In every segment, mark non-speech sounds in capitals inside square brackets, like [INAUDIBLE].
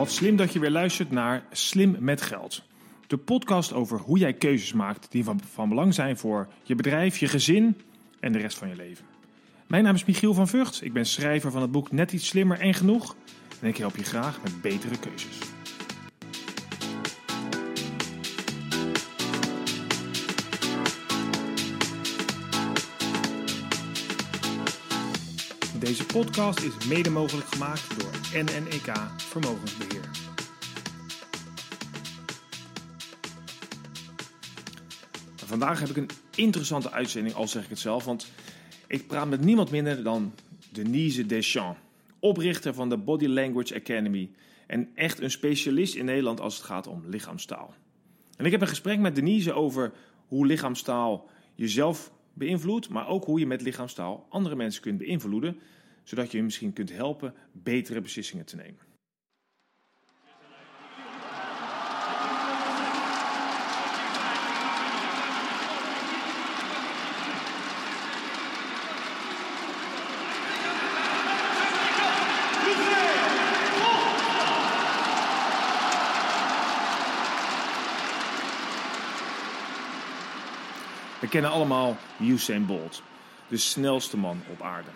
Wat slim dat je weer luistert naar Slim met Geld. De podcast over hoe jij keuzes maakt die van, belang zijn voor je bedrijf, je gezin en de rest van je leven. Mijn naam is Michiel van Vught. Ik ben schrijver van het boek Net iets slimmer en genoeg. En ik help je graag met betere keuzes. Podcast is mede mogelijk gemaakt door NNEK Vermogensbeheer. Vandaag heb ik een interessante uitzending, al zeg ik het zelf, want ik praat met niemand minder dan Denise Deschamps, oprichter van de Body Language Academy en echt een specialist in Nederland als het gaat om lichaamstaal. En ik heb een gesprek met Denise over hoe lichaamstaal jezelf beïnvloedt, maar ook hoe je met lichaamstaal andere mensen kunt beïnvloeden, zodat je misschien kunt helpen betere beslissingen te nemen. We kennen allemaal Usain Bolt, de snelste man op aarde.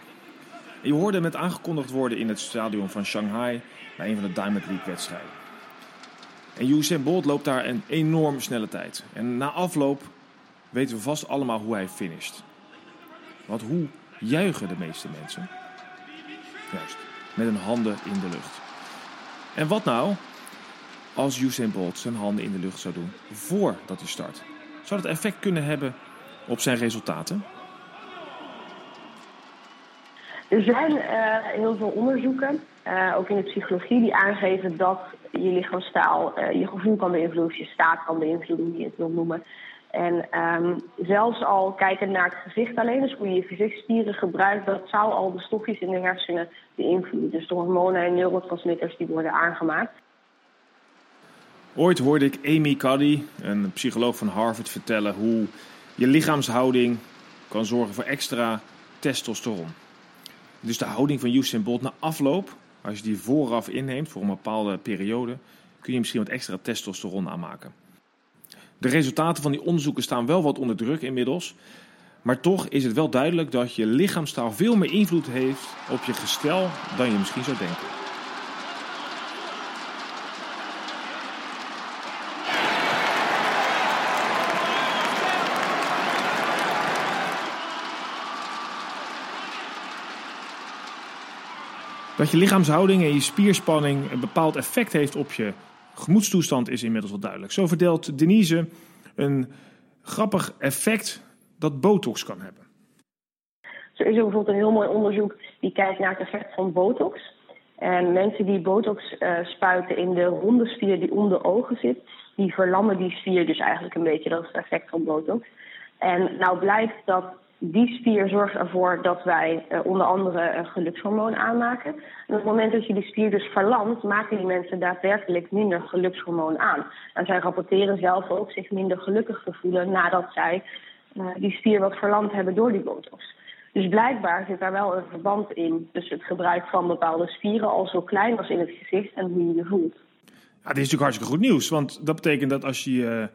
Je hoorde hem aangekondigd worden in het stadion van Shanghai bij een van de Diamond League wedstrijden. En Usain Bolt loopt daar een enorm snelle tijd. En na afloop weten we vast allemaal hoe hij finisht. Want hoe juichen de meeste mensen? Juist, met hun handen in de lucht. En wat nou als Usain Bolt zijn handen in de lucht zou doen voordat hij start? Zou dat effect kunnen hebben op zijn resultaten? Er zijn uh, heel veel onderzoeken, uh, ook in de psychologie, die aangeven dat je lichaamstaal uh, je gevoel kan beïnvloeden, je staat kan beïnvloeden, hoe je het wil noemen. En um, zelfs al kijken naar het gezicht alleen, dus hoe je je gezichtsspieren gebruikt, dat zou al de stofjes in de hersenen beïnvloeden. Dus de hormonen en neurotransmitters die worden aangemaakt. Ooit hoorde ik Amy Cuddy, een psycholoog van Harvard, vertellen hoe je lichaamshouding kan zorgen voor extra testosteron. Dus de houding van Usain Bolt na afloop, als je die vooraf inneemt voor een bepaalde periode, kun je misschien wat extra testosteron aanmaken. De resultaten van die onderzoeken staan wel wat onder druk inmiddels. Maar toch is het wel duidelijk dat je lichaamstaal veel meer invloed heeft op je gestel dan je misschien zou denken. Dat je lichaamshouding en je spierspanning een bepaald effect heeft op je gemoedstoestand is inmiddels wel duidelijk. Zo vertelt Denise een grappig effect dat botox kan hebben. Er is bijvoorbeeld een heel mooi onderzoek die kijkt naar het effect van botox. En mensen die botox uh, spuiten in de ronde spier die om de ogen zit, die verlammen die spier dus eigenlijk een beetje. Dat is het effect van botox. En nou blijkt dat die spier zorgt ervoor dat wij uh, onder andere uh, gelukshormoon aanmaken. En op het moment dat je die spier dus verlamt, maken die mensen daadwerkelijk minder gelukshormoon aan. En zij rapporteren zelf ook zich minder gelukkig te voelen nadat zij uh, die spier wat verlamd hebben door die botox. Dus blijkbaar zit daar wel een verband in tussen het gebruik van bepaalde spieren, al zo klein als in het gezicht, en hoe je je voelt. Ja, dit is natuurlijk hartstikke goed nieuws, want dat betekent dat als je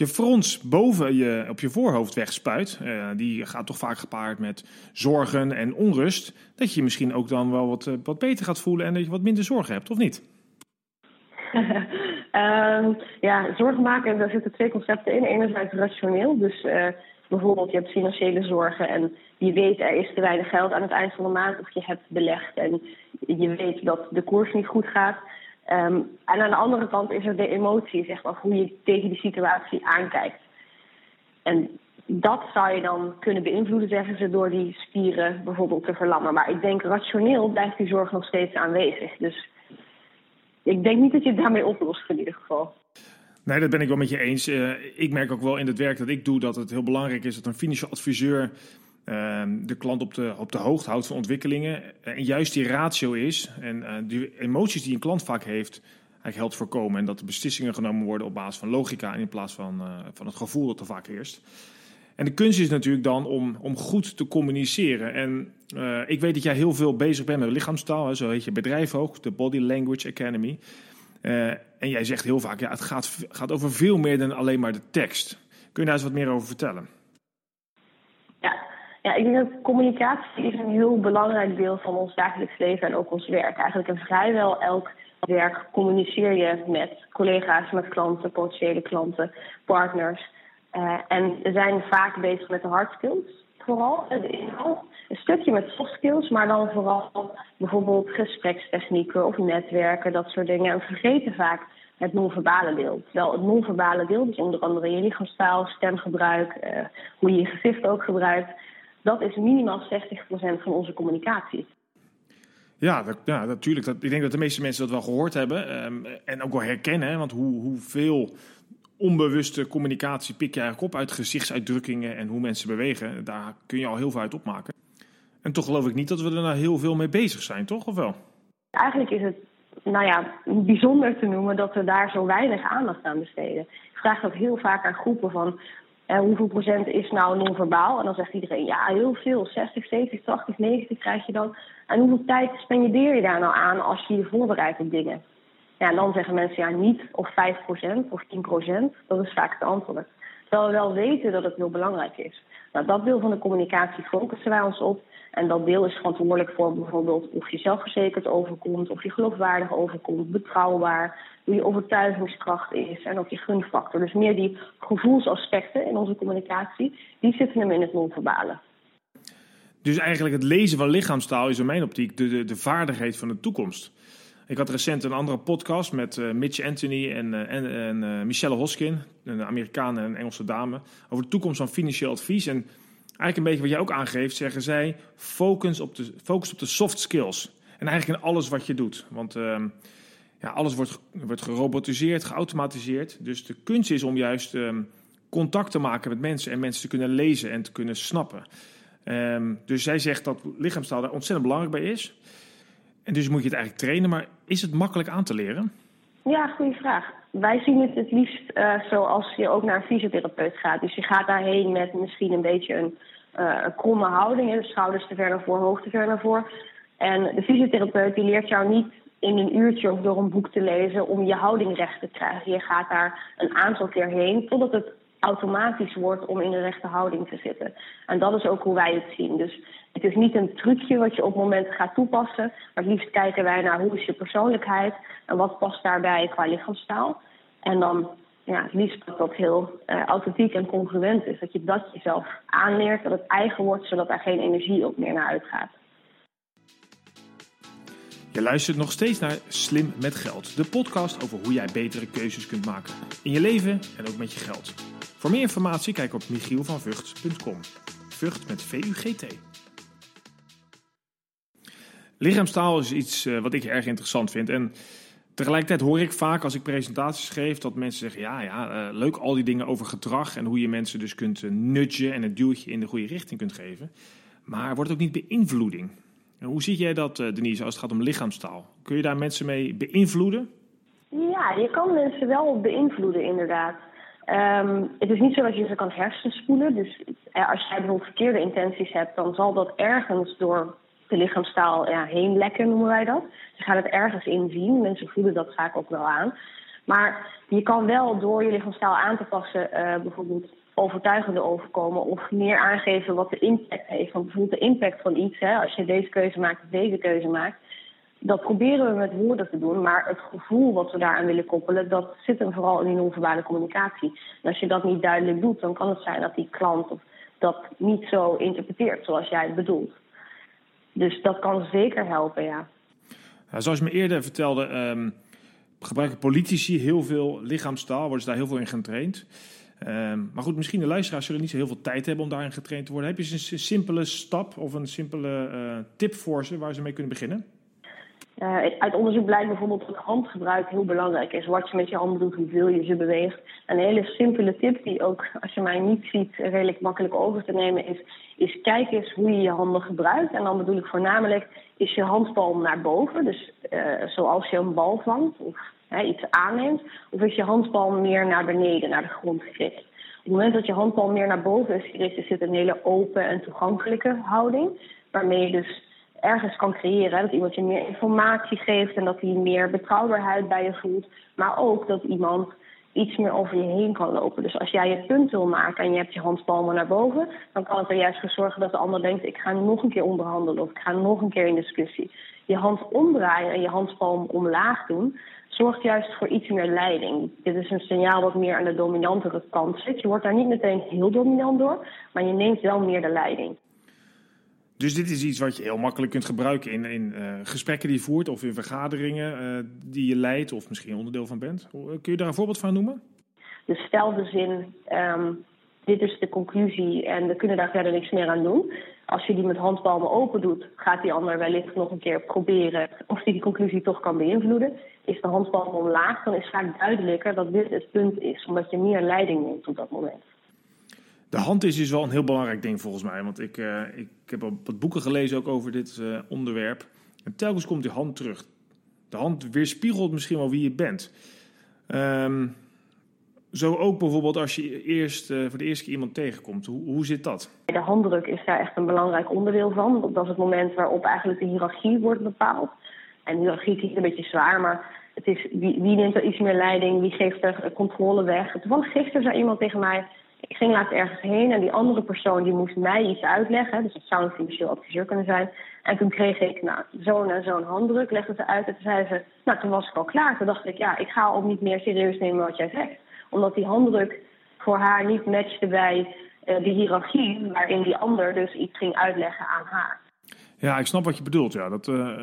je frons boven je, op je voorhoofd wegspuit, uh, die gaat toch vaak gepaard met zorgen en onrust, dat je misschien ook dan wel wat, uh, wat beter gaat voelen en dat je wat minder zorgen hebt, of niet? um, [LAUGHS] ja, zorgen maken, daar zitten twee concepten in. Enerzijds rationeel, dus uh, bijvoorbeeld je hebt financiële zorgen en je weet er is te weinig geld aan het eind van de maand of je hebt belegd en je weet dat de koers niet goed gaat. Um, en aan de andere kant is er de emotie, zeg maar, hoe je tegen die situatie aankijkt. En dat zou je dan kunnen beïnvloeden, zeggen ze, door die spieren bijvoorbeeld te verlammen. Maar ik denk rationeel blijft die zorg nog steeds aanwezig. Dus ik denk niet dat je het daarmee oplost in ieder geval. Nee, dat ben ik wel met je eens. Uh, ik merk ook wel in het werk dat ik doe dat het heel belangrijk is dat een financieel adviseur de klant op de, op de hoogte houdt van ontwikkelingen. En juist die ratio is en uh, die emoties die een klant vaak heeft, eigenlijk helpt voorkomen. En dat de beslissingen genomen worden op basis van logica in plaats van, uh, van het gevoel dat er vaak heerst. En de kunst is natuurlijk dan om, om goed te communiceren. En ik weet dat jij heel veel bezig bent met lichaamstaal, hè, zo heet je bedrijf ook, de Body Language Academy. En jij zegt heel vaak, ja, het gaat, gaat over veel meer dan alleen maar de tekst. Kun je daar eens wat meer over vertellen? Ja, ik denk dat communicatie is een heel belangrijk deel van ons dagelijks leven en ook ons werk. Eigenlijk in vrijwel elk werk communiceer je met collega's, met klanten, potentiële klanten, partners. Uh, en we zijn vaak bezig met de hard skills, vooral. Een stukje met soft skills, maar dan vooral bijvoorbeeld gesprekstechnieken of netwerken, dat soort dingen. En vergeten vaak het non-verbale deel. Terwijl het non-verbale deel, dus onder andere je lichaamstaal, stemgebruik, uh, hoe je je gezicht ook gebruikt, dat is minimaal 60% van onze communicatie. Ja, dat, ja natuurlijk. Dat, ik denk dat de meeste mensen dat wel gehoord hebben um, en ook wel herkennen. Want hoe, hoeveel onbewuste communicatie pik je eigenlijk op uit gezichtsuitdrukkingen en hoe mensen bewegen. Daar kun je al heel veel uit opmaken. En toch geloof ik niet dat we er nou heel veel mee bezig zijn, toch? Of wel? Eigenlijk is het nou ja, bijzonder te noemen dat we daar zo weinig aandacht aan besteden. Ik vraag dat heel vaak aan groepen van eh, hoeveel procent is nou non-verbaal? En dan zegt iedereen ja, heel veel, 60, 70, 80, 90 krijg je dan. En hoeveel tijd spendeer je daar nou aan als je je voorbereidt op dingen? Ja, en dan zeggen mensen ja, niet of 5% of 10%. Dat is vaak het antwoord. Terwijl we wel weten dat het heel belangrijk is. Nou, dat deel van de communicatie focussen wij ons op. En dat deel is verantwoordelijk voor bijvoorbeeld of je zelfverzekerd overkomt, of je geloofwaardig overkomt, betrouwbaar, hoe je overtuigingskracht is en ook je gunfactor. Dus meer die gevoelsaspecten in onze communicatie, die zitten hem in het non-verbale. Dus eigenlijk het lezen van lichaamstaal is in mijn optiek de, de, de vaardigheid van de toekomst. Ik had recent een andere podcast met uh, Mitch Anthony en, uh, en, uh, Michelle Hoskin, een Amerikaan en Engelse dame, over de toekomst van financieel advies. En eigenlijk een beetje wat jij ook aangeeft, zeggen zij: focus op de, focus op de soft skills. En eigenlijk in alles wat je doet. Want uh, ja, alles wordt, wordt gerobotiseerd, geautomatiseerd. Dus de kunst is om juist um, contact te maken met mensen en mensen te kunnen lezen en te kunnen snappen. Um, dus zij zegt dat lichaamstaal daar ontzettend belangrijk bij is. En dus moet je het eigenlijk trainen, maar is het makkelijk aan te leren? Ja, goede vraag. Wij zien het het liefst uh, zoals je ook naar een fysiotherapeut gaat. Dus je gaat daarheen met misschien een beetje een, een kromme houding. De schouders te ver naar voren, hoofd te ver naar voren. En de fysiotherapeut die leert jou niet in een uurtje of door een boek te lezen om je houding recht te krijgen. Je gaat daar een aantal keer heen totdat het automatisch wordt om in de rechte houding te zitten. En dat is ook hoe wij het zien. Dus het is niet een trucje wat je op het moment gaat toepassen. Maar het liefst kijken wij naar hoe is je persoonlijkheid en wat past daarbij qua lichaamstaal. En dan ja, het liefst dat dat heel uh, authentiek en congruent is. Dat je dat jezelf aanleert, dat het eigen wordt, zodat daar geen energie ook meer naar uitgaat. Je luistert nog steeds naar Slim met Geld, de podcast over hoe jij betere keuzes kunt maken in je leven en ook met je geld. Voor meer informatie kijk op michielvanvugt.com. Vught met V-U-G-T. Lichaamstaal is iets uh, wat ik erg interessant vind. En tegelijkertijd hoor ik vaak als ik presentaties geef dat mensen zeggen: ja, ja, uh, leuk al die dingen over gedrag en hoe je mensen dus kunt uh, nudgen en het duwtje in de goede richting kunt geven. Maar wordt het ook niet beïnvloeding? En hoe zie jij dat, Denise, als het gaat om lichaamstaal? Kun je daar mensen mee beïnvloeden? Ja, je kan mensen wel beïnvloeden, inderdaad. Um, het is niet zo dat je ze kan hersenspoelen. Dus als jij bijvoorbeeld verkeerde intenties hebt, dan zal dat ergens door de lichaamstaal ja, heen lekken, noemen wij dat. Je gaat het ergens inzien. Mensen voelen dat vaak ook wel aan. Maar je kan wel door je lichaamstaal aan te passen, uh, bijvoorbeeld overtuigender overkomen of meer aangeven wat de impact heeft. Want bijvoorbeeld de impact van iets, hè, als je deze keuze maakt of deze keuze maakt, dat proberen we met woorden te doen, maar het gevoel wat we daaraan willen koppelen, dat zit hem vooral in die non-verbale communicatie. En als je dat niet duidelijk doet, dan kan het zijn dat die klant dat niet zo interpreteert zoals jij het bedoelt. Dus dat kan zeker helpen, ja. zoals je me eerder vertelde, um, gebruiken politici heel veel lichaamstaal, worden ze daar heel veel in getraind. Um, maar goed, misschien de luisteraars zullen niet zo heel veel tijd hebben om daarin getraind te worden. Heb je een simpele stap of een simpele uh, tip voor ze waar ze mee kunnen beginnen? Uh, uit onderzoek blijkt bijvoorbeeld dat handgebruik heel belangrijk is. Wat je met je handen doet, hoeveel je ze beweegt. Een hele simpele tip die ook, als je mij niet ziet, redelijk makkelijk over te nemen is... is kijk eens hoe je je handen gebruikt. En dan bedoel ik voornamelijk, is je handpalm naar boven? Dus uh, zoals je een bal vangt of iets aanneemt. Of is je handpalm meer naar beneden, naar de grond gericht? Op het moment dat je handpalm meer naar boven is gericht, is het een hele open en toegankelijke houding. Waarmee je dus ergens kan creëren. Dat iemand je meer informatie geeft en dat hij meer betrouwbaarheid bij je voelt. Maar ook dat iemand iets meer over je heen kan lopen. Dus als jij je punt wil maken en je hebt je handpalmen naar boven, dan kan het er juist voor zorgen dat de ander denkt: ik ga nog een keer onderhandelen of ik ga nog een keer in discussie. Je hand omdraaien en je handpalm omlaag doen, zorgt juist voor iets meer leiding. Dit is een signaal wat meer aan de dominantere kant zit. Je wordt daar niet meteen heel dominant door, maar je neemt wel meer de leiding. Dus dit is iets wat je heel makkelijk kunt gebruiken in, in uh, gesprekken die je voert of in vergaderingen uh, die je leidt of misschien onderdeel van bent. Kun je daar een voorbeeld van noemen? Dus stel de zin, um, dit is de conclusie en we kunnen daar verder niks meer aan doen. Als je die met handpalmen open doet, gaat die ander wellicht nog een keer proberen of die die conclusie toch kan beïnvloeden. Is de handpalm omlaag, dan is vaak duidelijker dat dit het punt is, omdat je meer leiding neemt op dat moment. De hand is dus wel een heel belangrijk ding volgens mij. Want ik, uh, ik, heb al wat boeken gelezen ook over dit uh, onderwerp. En telkens komt die hand terug. De hand weerspiegelt misschien wel wie je bent. Um, zo ook bijvoorbeeld als je eerst, uh, voor de eerste keer iemand tegenkomt. Hoe, hoe zit dat? De handdruk is daar echt een belangrijk onderdeel van. Dat is het moment waarop eigenlijk de hiërarchie wordt bepaald. En hiërarchie klinkt een beetje zwaar, maar het is wie, wie neemt er iets meer leiding? Wie geeft er controle weg? Toevallig gisteren zei iemand tegen mij ik ging laatst ergens heen en die andere persoon die moest mij iets uitleggen. Dus dat zou een financieel adviseur kunnen zijn. En toen kreeg ik nou, zo'n en zo'n handdruk, legde ze uit. En toen zei ze, nou toen was ik al klaar. Toen dacht ik, ja, ik ga ook niet meer serieus nemen wat jij zegt. Omdat die handdruk voor haar niet matchte bij uh, de hiërarchie, waarin die ander dus iets ging uitleggen aan haar. Ja, ik snap wat je bedoelt. Ja, dat, uh,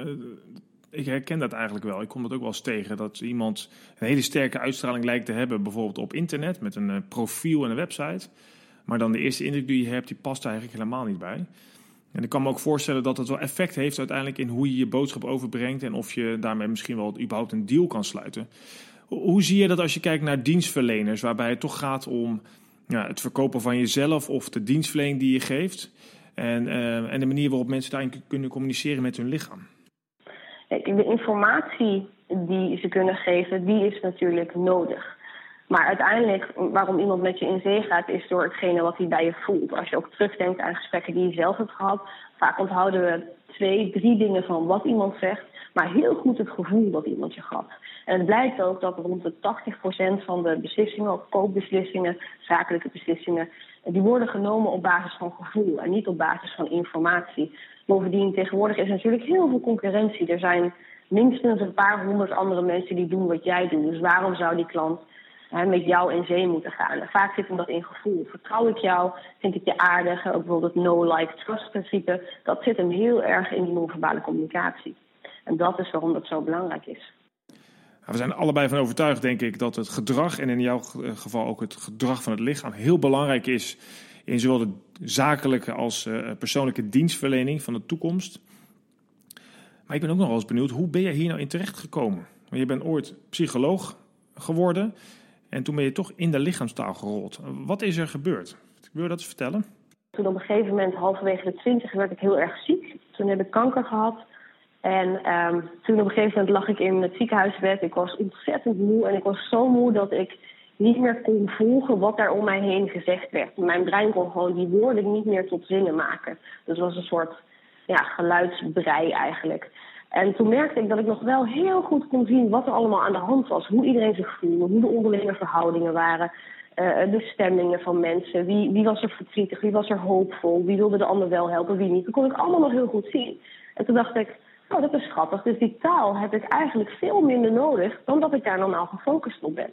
ik herken dat eigenlijk wel. Ik kom dat ook wel eens tegen. Dat iemand een hele sterke uitstraling lijkt te hebben, bijvoorbeeld op internet, met een uh, profiel en een website. Maar dan de eerste indruk die je hebt, die past eigenlijk helemaal niet bij. En ik kan me ook voorstellen dat het wel effect heeft uiteindelijk in hoe je je boodschap overbrengt en of je daarmee misschien wel überhaupt een deal kan sluiten. Hoe zie je dat als je kijkt naar dienstverleners, waarbij het toch gaat om ja, het verkopen van jezelf of de dienstverlening die je geeft en, uh, en de manier waarop mensen daarin kunnen communiceren met hun lichaam? De informatie die ze kunnen geven, die is natuurlijk nodig. Maar uiteindelijk, waarom iemand met je in zee gaat, is door hetgene wat hij bij je voelt. Als je ook terugdenkt aan gesprekken die je zelf hebt gehad, vaak onthouden we twee, drie dingen van wat iemand zegt, maar heel goed het gevoel dat iemand je gaf. En het blijkt ook dat rond de 80% van de beslissingen, of koopbeslissingen, zakelijke beslissingen, die worden genomen op basis van gevoel en niet op basis van informatie. Bovendien, tegenwoordig is natuurlijk heel veel concurrentie. Er zijn minstens een paar honderd andere mensen die doen wat jij doet. Dus waarom zou die klant hè, met jou in zee moeten gaan? En vaak zit hem dat in gevoel. Vertrouw ik jou? Vind ik je aardig? Ook bijvoorbeeld het no-like-trust-principe. Dat zit hem heel erg in die non-verbale communicatie. En dat is waarom dat zo belangrijk is. We zijn allebei van overtuigd, denk ik, dat het gedrag, en in jouw geval ook het gedrag van het lichaam, heel belangrijk is in zowel de zakelijke als uh, persoonlijke dienstverlening van de toekomst. Maar ik ben ook nog wel eens benieuwd, hoe ben je hier nou in terecht gekomen? Want je bent ooit psycholoog geworden en toen ben je toch in de lichaamstaal gerold. Wat is er gebeurd? Wil je dat eens vertellen? Toen op een gegeven moment, halverwege de twintig, werd ik heel erg ziek. Toen heb ik kanker gehad. En um, toen op een gegeven moment lag ik in het ziekenhuisbed. Ik was ontzettend moe en ik was zo moe dat ik niet meer kon volgen wat daar om mij heen gezegd werd. Mijn brein kon gewoon die woorden niet meer tot zinnen maken. Dus het was een soort ja, geluidsbrei eigenlijk. En toen merkte ik dat ik nog wel heel goed kon zien wat er allemaal aan de hand was. Hoe iedereen zich voelde, hoe de onderlinge verhoudingen waren. Uh, de stemmingen van mensen. Wie, wie was er verdrietig, wie was er hoopvol, wie wilde de ander wel helpen, wie niet. Dat kon ik allemaal nog heel goed zien. En toen dacht ik, oh dat is grappig. Dus die taal heb ik eigenlijk veel minder nodig dan dat ik daar normaal gefocust op ben.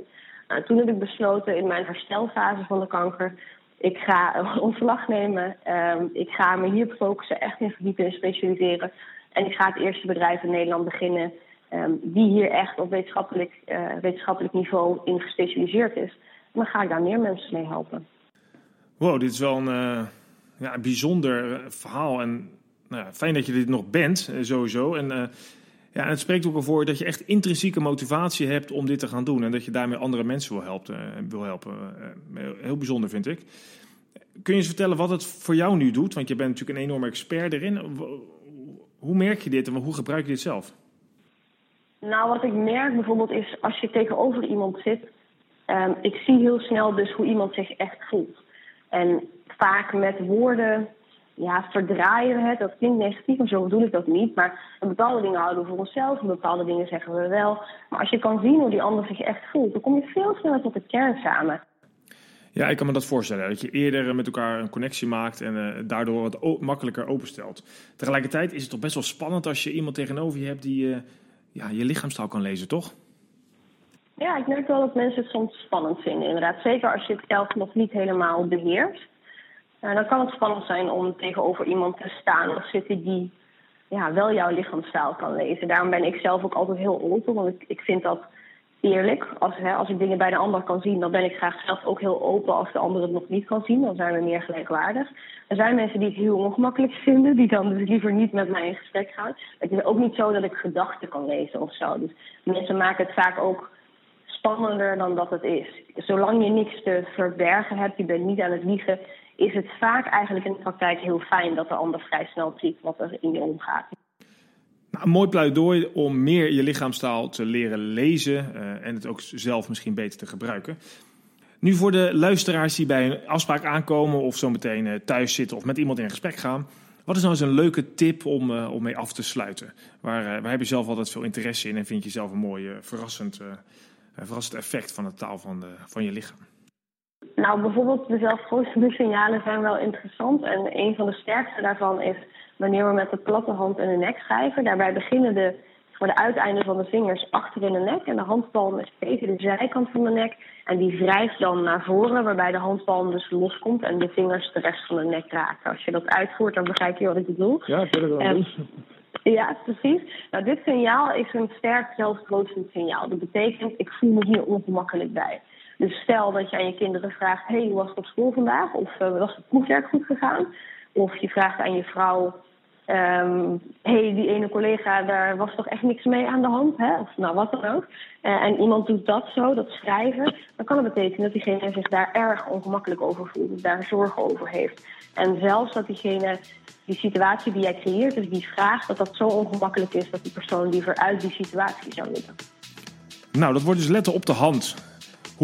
Nou, toen heb ik besloten in mijn herstelfase van de kanker, ik ga [LAUGHS] ontslag nemen. Um, ik ga me hier focussen, echt in verdiepen en specialiseren. En ik ga het eerste bedrijf in Nederland beginnen um, die hier echt op wetenschappelijk, uh, wetenschappelijk niveau in gespecialiseerd is. En dan ga ik daar meer mensen mee helpen. Wow, dit is wel een, uh, ja, bijzonder verhaal. En nou, fijn dat je dit nog bent, eh, sowieso. En uh, ja, en het spreekt ook ervoor dat je echt intrinsieke motivatie hebt om dit te gaan doen. En dat je daarmee andere mensen wil helpen. Eh, wil helpen. Eh, heel bijzonder vind ik. Kun je eens vertellen wat het voor jou nu doet? Want je bent natuurlijk een enorme expert erin. Hoe merk je dit en hoe gebruik je dit zelf? Nou, wat ik merk bijvoorbeeld is als je tegenover iemand zit. Um, ik zie heel snel dus hoe iemand zich echt voelt. En vaak met woorden ja, verdraaien we het. Dat klinkt negatief, maar zo bedoel ik dat niet. Maar bepaalde dingen houden we voor onszelf, en bepaalde dingen zeggen we wel. Maar als je kan zien hoe die ander zich echt voelt, dan kom je veel sneller tot de kern samen. Ja, ik kan me dat voorstellen. Dat je eerder met elkaar een connectie maakt en uh, daardoor wat makkelijker openstelt. Tegelijkertijd is het toch best wel spannend als je iemand tegenover je hebt die uh, ja, je lichaamstaal kan lezen, toch? Ja, ik merk wel dat mensen het soms spannend vinden, inderdaad. Zeker als je het zelf nog niet helemaal beheerst. Uh, dan kan het spannend zijn om tegenover iemand te staan of zitten die ja, wel jouw lichaamstaal kan lezen. Daarom ben ik zelf ook altijd heel open, want ik, ik vind dat eerlijk. Als, hè, als ik dingen bij de ander kan zien, dan ben ik graag zelf ook heel open als de ander het nog niet kan zien. Dan zijn we meer gelijkwaardig. Er zijn mensen die het heel ongemakkelijk [LAUGHS] vinden, die dan dus liever niet met mij in gesprek gaan. Het is ook niet zo dat ik gedachten kan lezen of zo. Dus mensen maken het vaak ook spannender dan dat het is. Zolang je niks te verbergen hebt, je bent niet aan het liegen, is het vaak eigenlijk in de praktijk heel fijn dat de ander vrij snel ziet wat er in je omgaat. Nou, een mooi pleidooi om meer je lichaamstaal te leren lezen uh, en het ook zelf misschien beter te gebruiken. Nu voor de luisteraars die bij een afspraak aankomen of zo meteen uh, thuis zitten of met iemand in gesprek gaan. Wat is nou eens een leuke tip om, uh, om mee af te sluiten? Waar, waar heb je zelf altijd veel interesse in en vind je zelf een mooi verrassend, verrassend effect van de taal van, van je lichaam? Nou, bijvoorbeeld de zelfvoorziende signalen zijn wel interessant. En een van de sterkste daarvan is wanneer we met de platte hand in de nek schrijven. Daarbij beginnen de, voor de uiteinden van de vingers achter in de nek. En de handpalm is tegen de zijkant van de nek. En die wrijft dan naar voren, waarbij de handpalm dus loskomt en de vingers de rest van de nek raken. Als je dat uitvoert, dan begrijp je wat ik bedoel. Ja, ik wil het wel um, Ja, precies. Nou, dit signaal is een sterk zelfstroostend signaal. Dat betekent, ik voel me hier ongemakkelijk bij. Dus stel dat je aan je kinderen vraagt: hey, hoe was het op school vandaag? Of uh, was het proefwerk goed gegaan? Of je vraagt aan je vrouw: um, hey, die ene collega, daar was toch echt niks mee aan de hand? Hè? Of nou, wat dan ook. Uh, en iemand doet dat zo, dat schrijven. Dan kan het betekenen dat diegene zich daar erg ongemakkelijk over voelt. Daar zorgen over heeft. En zelfs dat diegene die situatie die jij creëert, dus die vraag, dat dat zo ongemakkelijk is dat die persoon liever uit die situatie zou willen. Nou, dat wordt dus letten op de hand.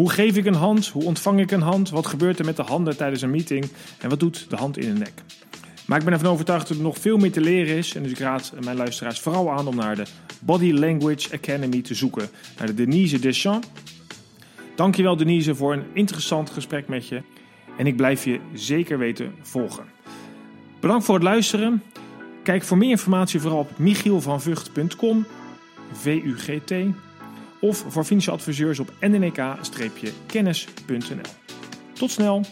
Hoe geef ik een hand? Hoe ontvang ik een hand? Wat gebeurt er met de handen tijdens een meeting? En wat doet de hand in de nek? Maar ik ben ervan overtuigd dat er nog veel meer te leren is. En dus ik raad mijn luisteraars vooral aan om naar de Body Language Academy te zoeken. Naar de Denise Deschamps. Dankjewel Denise voor een interessant gesprek met je. En ik blijf je zeker weten volgen. Bedankt voor het luisteren. Kijk voor meer informatie vooral op michielvanvugt.com. VUGT of voor financiële adviseurs op nnk-kennis.nl. Tot snel!